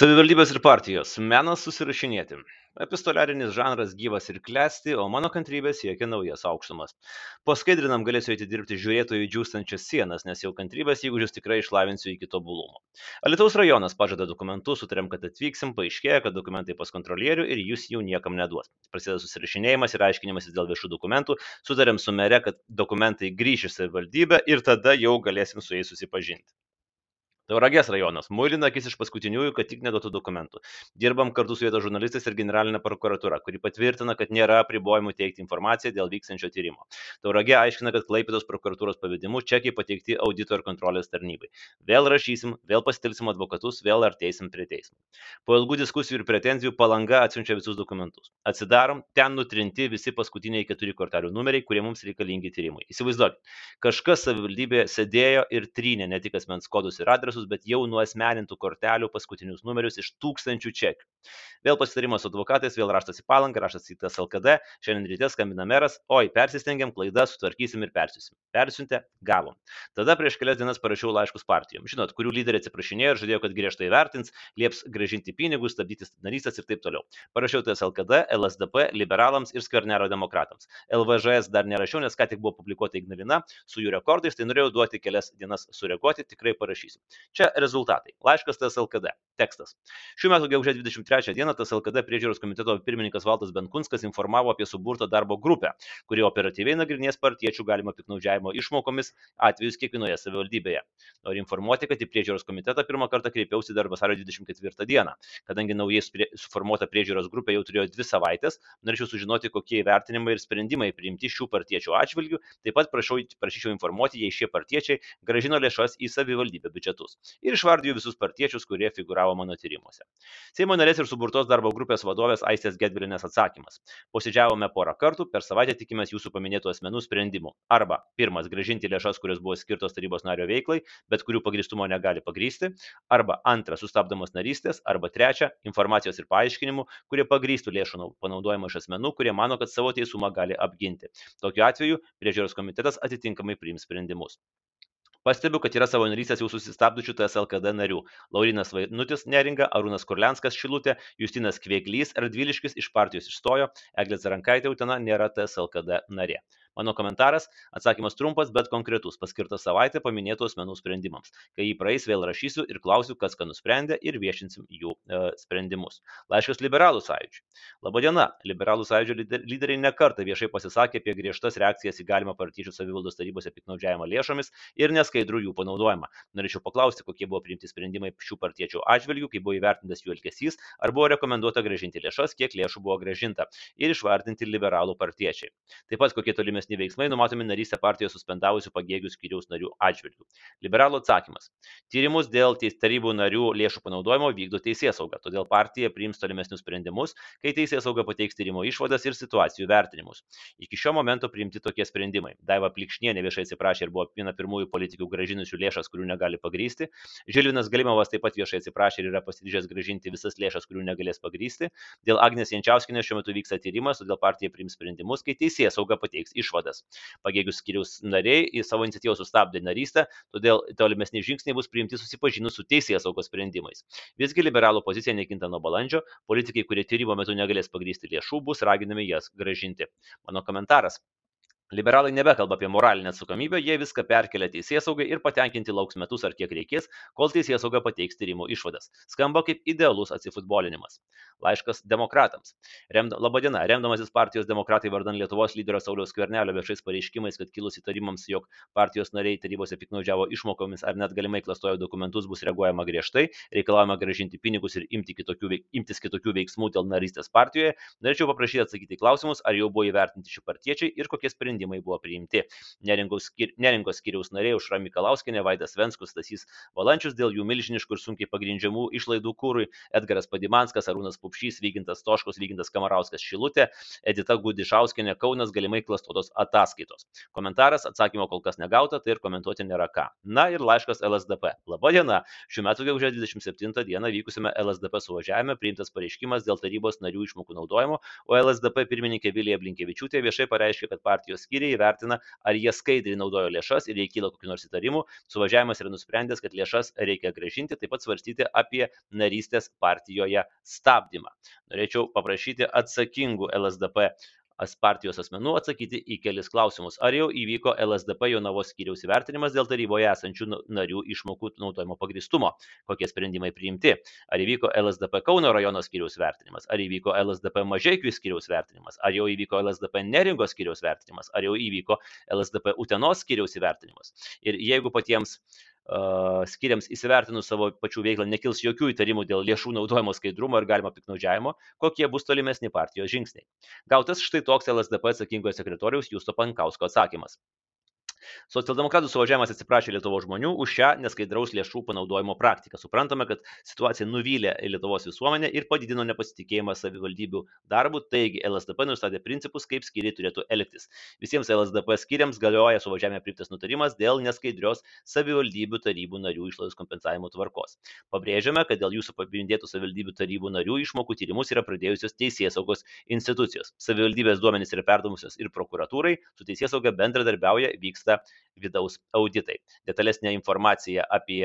Savivaldybės ir partijos - menas susirašinėti. Epistoliarinis žanras gyvas ir klesti, o mano kantrybė siekia naujas aukštumas. Po skaidrinam galėsiu eiti dirbti žiūrėtojų džiūstančias sienas, nes jau kantrybės įgūdžius tikrai išlavinsiu iki tobulumo. Alitaus rajonas pažada dokumentus, sutarėm, kad atvyksim, paaiškėja, kad dokumentai pas kontrolierių ir jūs jų niekam neduos. Prasideda susirašinėjimas ir aiškinimasis dėl viešų dokumentų, sutarėm su mere, kad dokumentai grįš į savivaldybę ir tada jau galėsim su jais susipažinti. Tauragės rajonas. Muilina akis iš paskutiniųjų, kad tik neduotų dokumentų. Dirbam kartu su vietos žurnalistais ir generalinė prokuratūra, kuri patvirtina, kad nėra apribojimų teikti informaciją dėl vykstančio tyrimo. Tauragė aiškina, kad Klaipėdos prokuratūros pavedimu čekiai pateikti audito ir kontrolės tarnybai. Vėl rašysim, vėl pastilsim advokatus, vėl arteisim prie teismo. Po ilgų diskusijų ir pretenzijų palanga atsiunčia visus dokumentus. Atsidarom, ten nutrinti visi paskutiniai keturi kortelių numeriai, kurie mums reikalingi tyrimui. Įsivaizduokit, kažkas savivaldybėje sėdėjo ir trynė ne tik asmens kodus ir adresus, bet jau nuasmenintų kortelių paskutinius numerius iš tūkstančių čekių. Vėl pasitarimas su advokatais, vėl raštas į palangą, raštas į tas LKD, šiandien ryte skambina meras, oi, persistengiam, klaida, sutvarkysim ir persiusim. Persiuntė, gavom. Tada prieš kelias dienas parašiau laiškus partijom. Žinot, kurių lyderiai atsiprašinėjo ir žadėjo, kad griežtai vertins, lieps gražinti pinigus, stabdyti narystės ir taip toliau. Parašiau tas LKD, LSDP, liberalams ir skvernero demokratams. LVŽS dar nerašiau, nes ką tik buvo publikuota Ignalina su jų rekordais, tai norėjau duoti kelias dienas sureaguoti, tikrai parašysiu. Čia rezultatai. Laiškas TSLKD. Tekstas. Šių metų gegužės 23 dieną TSLKD priežiūros komiteto pirmininkas Valdas Benkunskas informavo apie suburtą darbo grupę, kuri operatyviai nagrinės partiečių galima piknaudžiavimo išmokomis atvejus kiekvienoje savivaldybėje. Noriu informuoti, kad į priežiūros komitetą pirmą kartą kreipiausi dar vasario 24 dieną. Kadangi naujai suformuota priežiūros grupė jau turėjo dvi savaitės, norėčiau sužinoti, kokie įvertinimai ir sprendimai priimti šių partiečių atžvilgių. Taip pat prašau, prašyčiau informuoti, jei šie partiečiai gražino lėšas į savivaldybę biudžetus ir išvardiju visus partiečius, kurie figuravo mano tyrimuose. Seimo narės ir suburtos darbo grupės vadovės Aistės Gedvilinės atsakymas. Posėdžiavome porą kartų, per savaitę tikimės jūsų paminėtų asmenų sprendimų. Arba pirmas - gražinti lėšas, kurios buvo skirtos tarybos nario veiklai, bet kurių pagristumo negali pagrysti. Arba antras - sustabdomos narystės. Arba trečia - informacijos ir paaiškinimų, kurie pagrystų lėšų panaudojimą iš asmenų, kurie mano, kad savo teisumą gali apginti. Tokiu atveju priežiūros komitetas atitinkamai priims sprendimus. Pastebiu, kad yra savo narystės jau susistabdusių TSLKD narių - Laurinas Vainutis Neringa, Arūnas Kurlianskas Šilutė, Justinas Kvieglys Radviliškis iš partijos išstojo, Eglė Zarankaitė Utena nėra TSLKD narė. Mano komentaras - atsakymas trumpas, bet konkretus, paskirtas savaitę paminėtų asmenų sprendimams. Kai jį praeis, vėl rašysiu ir klausiu, kas ką nusprendė ir viešinsim jų e, sprendimus. Laiškas Liberalų sąjūdžiui. Labadiena, Liberalų sąjūdžio lyderiai nekarta viešai pasisakė apie griežtas reakcijas į galimą partijų savivaldos tarybose piknaudžiavimą lėšomis ir neskaidrų jų panaudojimą. Norėčiau paklausti, kokie buvo priimti sprendimai šių partiečių atžvilgių, kaip buvo įvertintas jų elgesys, ar buvo rekomenduota gražinti lėšas, kiek lėšų buvo gražinta ir išvardinti liberalų partiečiai. Taip pat kokie tolimesni tolimesni veiksmai numatomi narystę partijoje suspendavusių pagėgių skyriaus narių atžvilgių. Liberalų atsakymas. Tyrimus dėl tarybų narių lėšų panaudojimo vykdo teisėsauga, todėl partija priims tolimesnius sprendimus, kai teisėsauga pateiks tyrimo išvadas ir situacijų vertinimus. Iki šio momento priimti tokie sprendimai. Daiva Plikšnienė viešai atsiprašė ir buvo viena pirmųjų politikų gražinusių lėšas, kurių negali pagrysti. Žilvinas Galimovas taip pat viešai atsiprašė ir yra pasiryžęs gražinti visas lėšas, kurių negalės pagrysti. Dėl Agnės Jančiauskinės šiuo metu vyksta tyrimas, todėl partija priims sprendimus, kai teisėsauga pateiks išvadas išvadas. Pagėgių skiriaus nariai į savo iniciatyvą sustabdė narystę, todėl tolimesni žingsniai bus priimti susipažinus su teisėjas saugos sprendimais. Visgi liberalų pozicija nekinta nuo balandžio, politikai, kurie tyrimo metu negalės pagrysti lėšų, bus raginami jas gražinti. Mano komentaras. Liberalai nebekalba apie moralinę atsakomybę, jie viską perkelia teisėsaugai ir patenkinti lauks metus ar kiek reikės, kol teisėsauga pateiks tyrimo išvadas. Skamba kaip idealus atsifutbolinimas. Laiškas demokratams. Remda, labadiena, remdamasis partijos demokratai vardan Lietuvos lyderio Sauliaus Kvernelio viešais pareiškimais, kad kilus įtarimams, jog partijos nariai tarybose piknaudžiavo išmokomis ar net galimai klastojo dokumentus, bus reaguojama griežtai, reikalavama gražinti pinigus ir imti kitokių, imtis kitokių veiksmų dėl narystės partijoje. Norėčiau paprašyti atsakyti klausimus, ar jau buvo įvertinti šie partiečiai ir kokie sprendimai sprendimai buvo priimti. Neringos, skir, neringos skiriaus nariai Užra Mikalauskinė, Vaidas Venskus, Stasys Valančius dėl jų milžiniškų ir sunkiai pagrindžiamų išlaidų kūrui, Edgaras Padimanskas, Arūnas Pupšys, Vygintas Toškos, Vygintas Kamarauskas Šilutė, Edita Gudišauskinė Kaunas galimai klastotos ataskaitos. Komentaras, atsakymo kol kas negauta, tai ir komentuoti nėra ką. Na ir laiškas LSDP. Labadiena. Šiuo metu gegužės 27 dieną vykusime LSDP suvažiavime priimtas pareiškimas dėl tarybos narių išmokų naudojimo, o LSDP pirmininkė Vilija Blinkevičiūtė viešai pareiškė, kad partijos skyriai įvertina, ar jie skaidriai naudojo lėšas ir jei kyla kokių nors įtarimų, suvažiavimas yra nusprendęs, kad lėšas reikia gražinti, taip pat svarstyti apie narystės partijoje stabdymą. Norėčiau paprašyti atsakingų LSDP partijos asmenų atsakyti į kelis klausimus. Ar jau įvyko LSDP Jonavos skyriaus įvertinimas dėl taryboje esančių narių išmokų naudojimo pagristumo? Kokie sprendimai priimti? Ar įvyko LSDP Kauno rajono skyriaus vertinimas? Ar įvyko LSDP Mažiekių skyriaus vertinimas? Ar jau įvyko LSDP Neringos skyriaus vertinimas? Ar jau įvyko LSDP Utenos skyriaus įvertinimas? Ir jeigu patiems skiriams įsivertinus savo pačių veiklą nekils jokių įtarimų dėl lėšų naudojimo skaidrumo ir galimo piknaudžiavimo, kokie bus tolimesni partijos žingsniai. Gautas štai toks LSDP atsakingojo sekretoriaus Justo Pankausko atsakymas. Socialdemokratų suvažiavimas atsiprašė Lietuvos žmonių už šią neskaidraus lėšų panaudojimo praktiką. Suprantame, kad situacija nuvylė Lietuvos visuomenę ir padidino nepasitikėjimą savivaldybių darbų, taigi LSDP nustatė principus, kaip skyriai turėtų elgtis. Visiems LSDP skyriams galioja suvažiavime priimtas nutarimas dėl neskaidrios savivaldybių tarybų narių išlaidos kompensavimo tvarkos. Pabrėžiame, kad dėl jūsų paminėtų savivaldybių tarybų narių išmokų tyrimus yra pradėjusios teisės saugos institucijos. Savivaldybės duomenys yra perdamusios ir prokuratūrai, su teisės sauga bendradarbiauja, vyksta vidaus auditai. Detalesnė informacija apie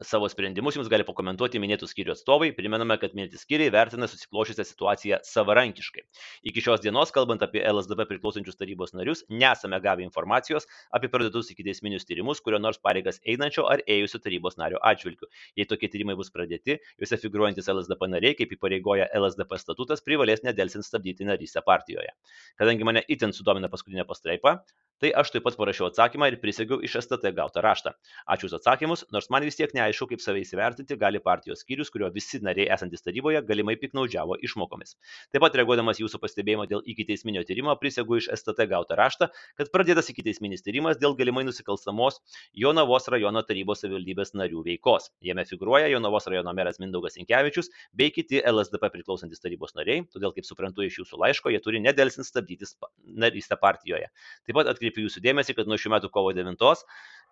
savo sprendimus jums gali pakomentuoti minėtų skyrių atstovai. Primename, kad minėti skyriai vertina susiklošusią situaciją savarankiškai. Iki šios dienos, kalbant apie LSDP priklausančius tarybos narius, nesame gavę informacijos apie pradėtus iki teisminius tyrimus, kurio nors pareigas einančio ar ėjusio tarybos nario atžvilgiu. Jei tokie tyrimai bus pradėti, juose figuruojantis LSDP nariai, kaip įpareigoja LSDP statutas, privalės nedelsint stabdyti narystę partijoje. Kadangi mane itin sudomina paskutinė pastraipa, tai aš taip pat parašiau atsakymą ir prisegiau iš STT gautą raštą. Ačiū už atsakymus, nors man vis tiek neaišku kaip save įsivertinti gali partijos skyrius, kurio visi nariai esantis taryboje galimai piknaudžiavo išmokomis. Taip pat reaguodamas jūsų pastebėjimo dėl ikiteisminio tyrimo, prisegu iš STT gautą raštą, kad pradėtas ikiteisminis tyrimas dėl galimai nusikalstamos Jonavos rajono tarybos savivaldybės narių veikos. Jame figuruoja Jonavos rajono meras Mindaugas Inkevičius bei kiti LSDP priklausantis tarybos nariai, todėl kaip suprantu iš jūsų laiško, jie turi nedelsint stabdyti narystę partijoje. Taip pat atkreipiu jūsų dėmesį, kad nuo šių metų kovo 9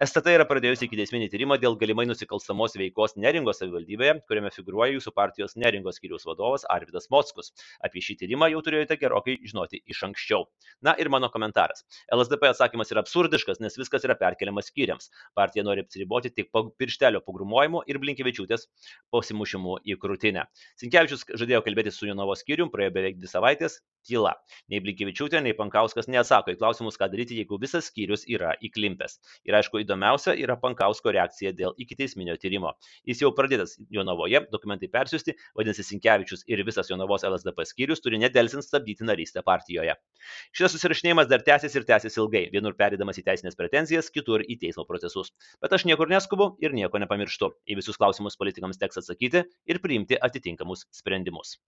STT yra pradėjusi ikiteisminį tyrimą dėl galimai nusikalstamos veikos Neringos savivaldybėje, kuriame figuruoja jūsų partijos Neringos skyriaus vadovas Arvidas Mockus. Apie šį tyrimą jau turėjote gerokai žinoti iš anksčiau. Na ir mano komentaras. LSDP atsakymas yra absurdiškas, nes viskas yra perkeliamas skyriams. Partija nori apsiriboti tik pirštelio pagrumojimu ir blinkevičiūtės pasimušimu į krūtinę. Sinkevičius žadėjo kalbėti su Jonovo skyrium, praėjo beveik dvi savaitės, tyla. Nei blinkevičiūtė, nei Pankauskas neatsako į klausimus, ką daryti, jeigu visas skyrius yra įklimpęs. Ir aišku, įdomiausia yra Pankausko reakcija dėl ikiteisminio tyrimo. Jis jau pradėtas Jonavoje, dokumentai persiųsti, vadinasi Sinkevičius ir visas Jonavos LSDP skyrius turi nedelsint stabdyti narystę partijoje. Šitas susirašinėjimas dar tęsis ir tęsis ilgai, vienur perėdamas į teisinės pretenzijas, kitur į teismo procesus. Bet aš niekur neskubu ir nieko nepamirštu. Į visus klausimus politikams teks atsakyti ir priimti atitinkamus sprendimus.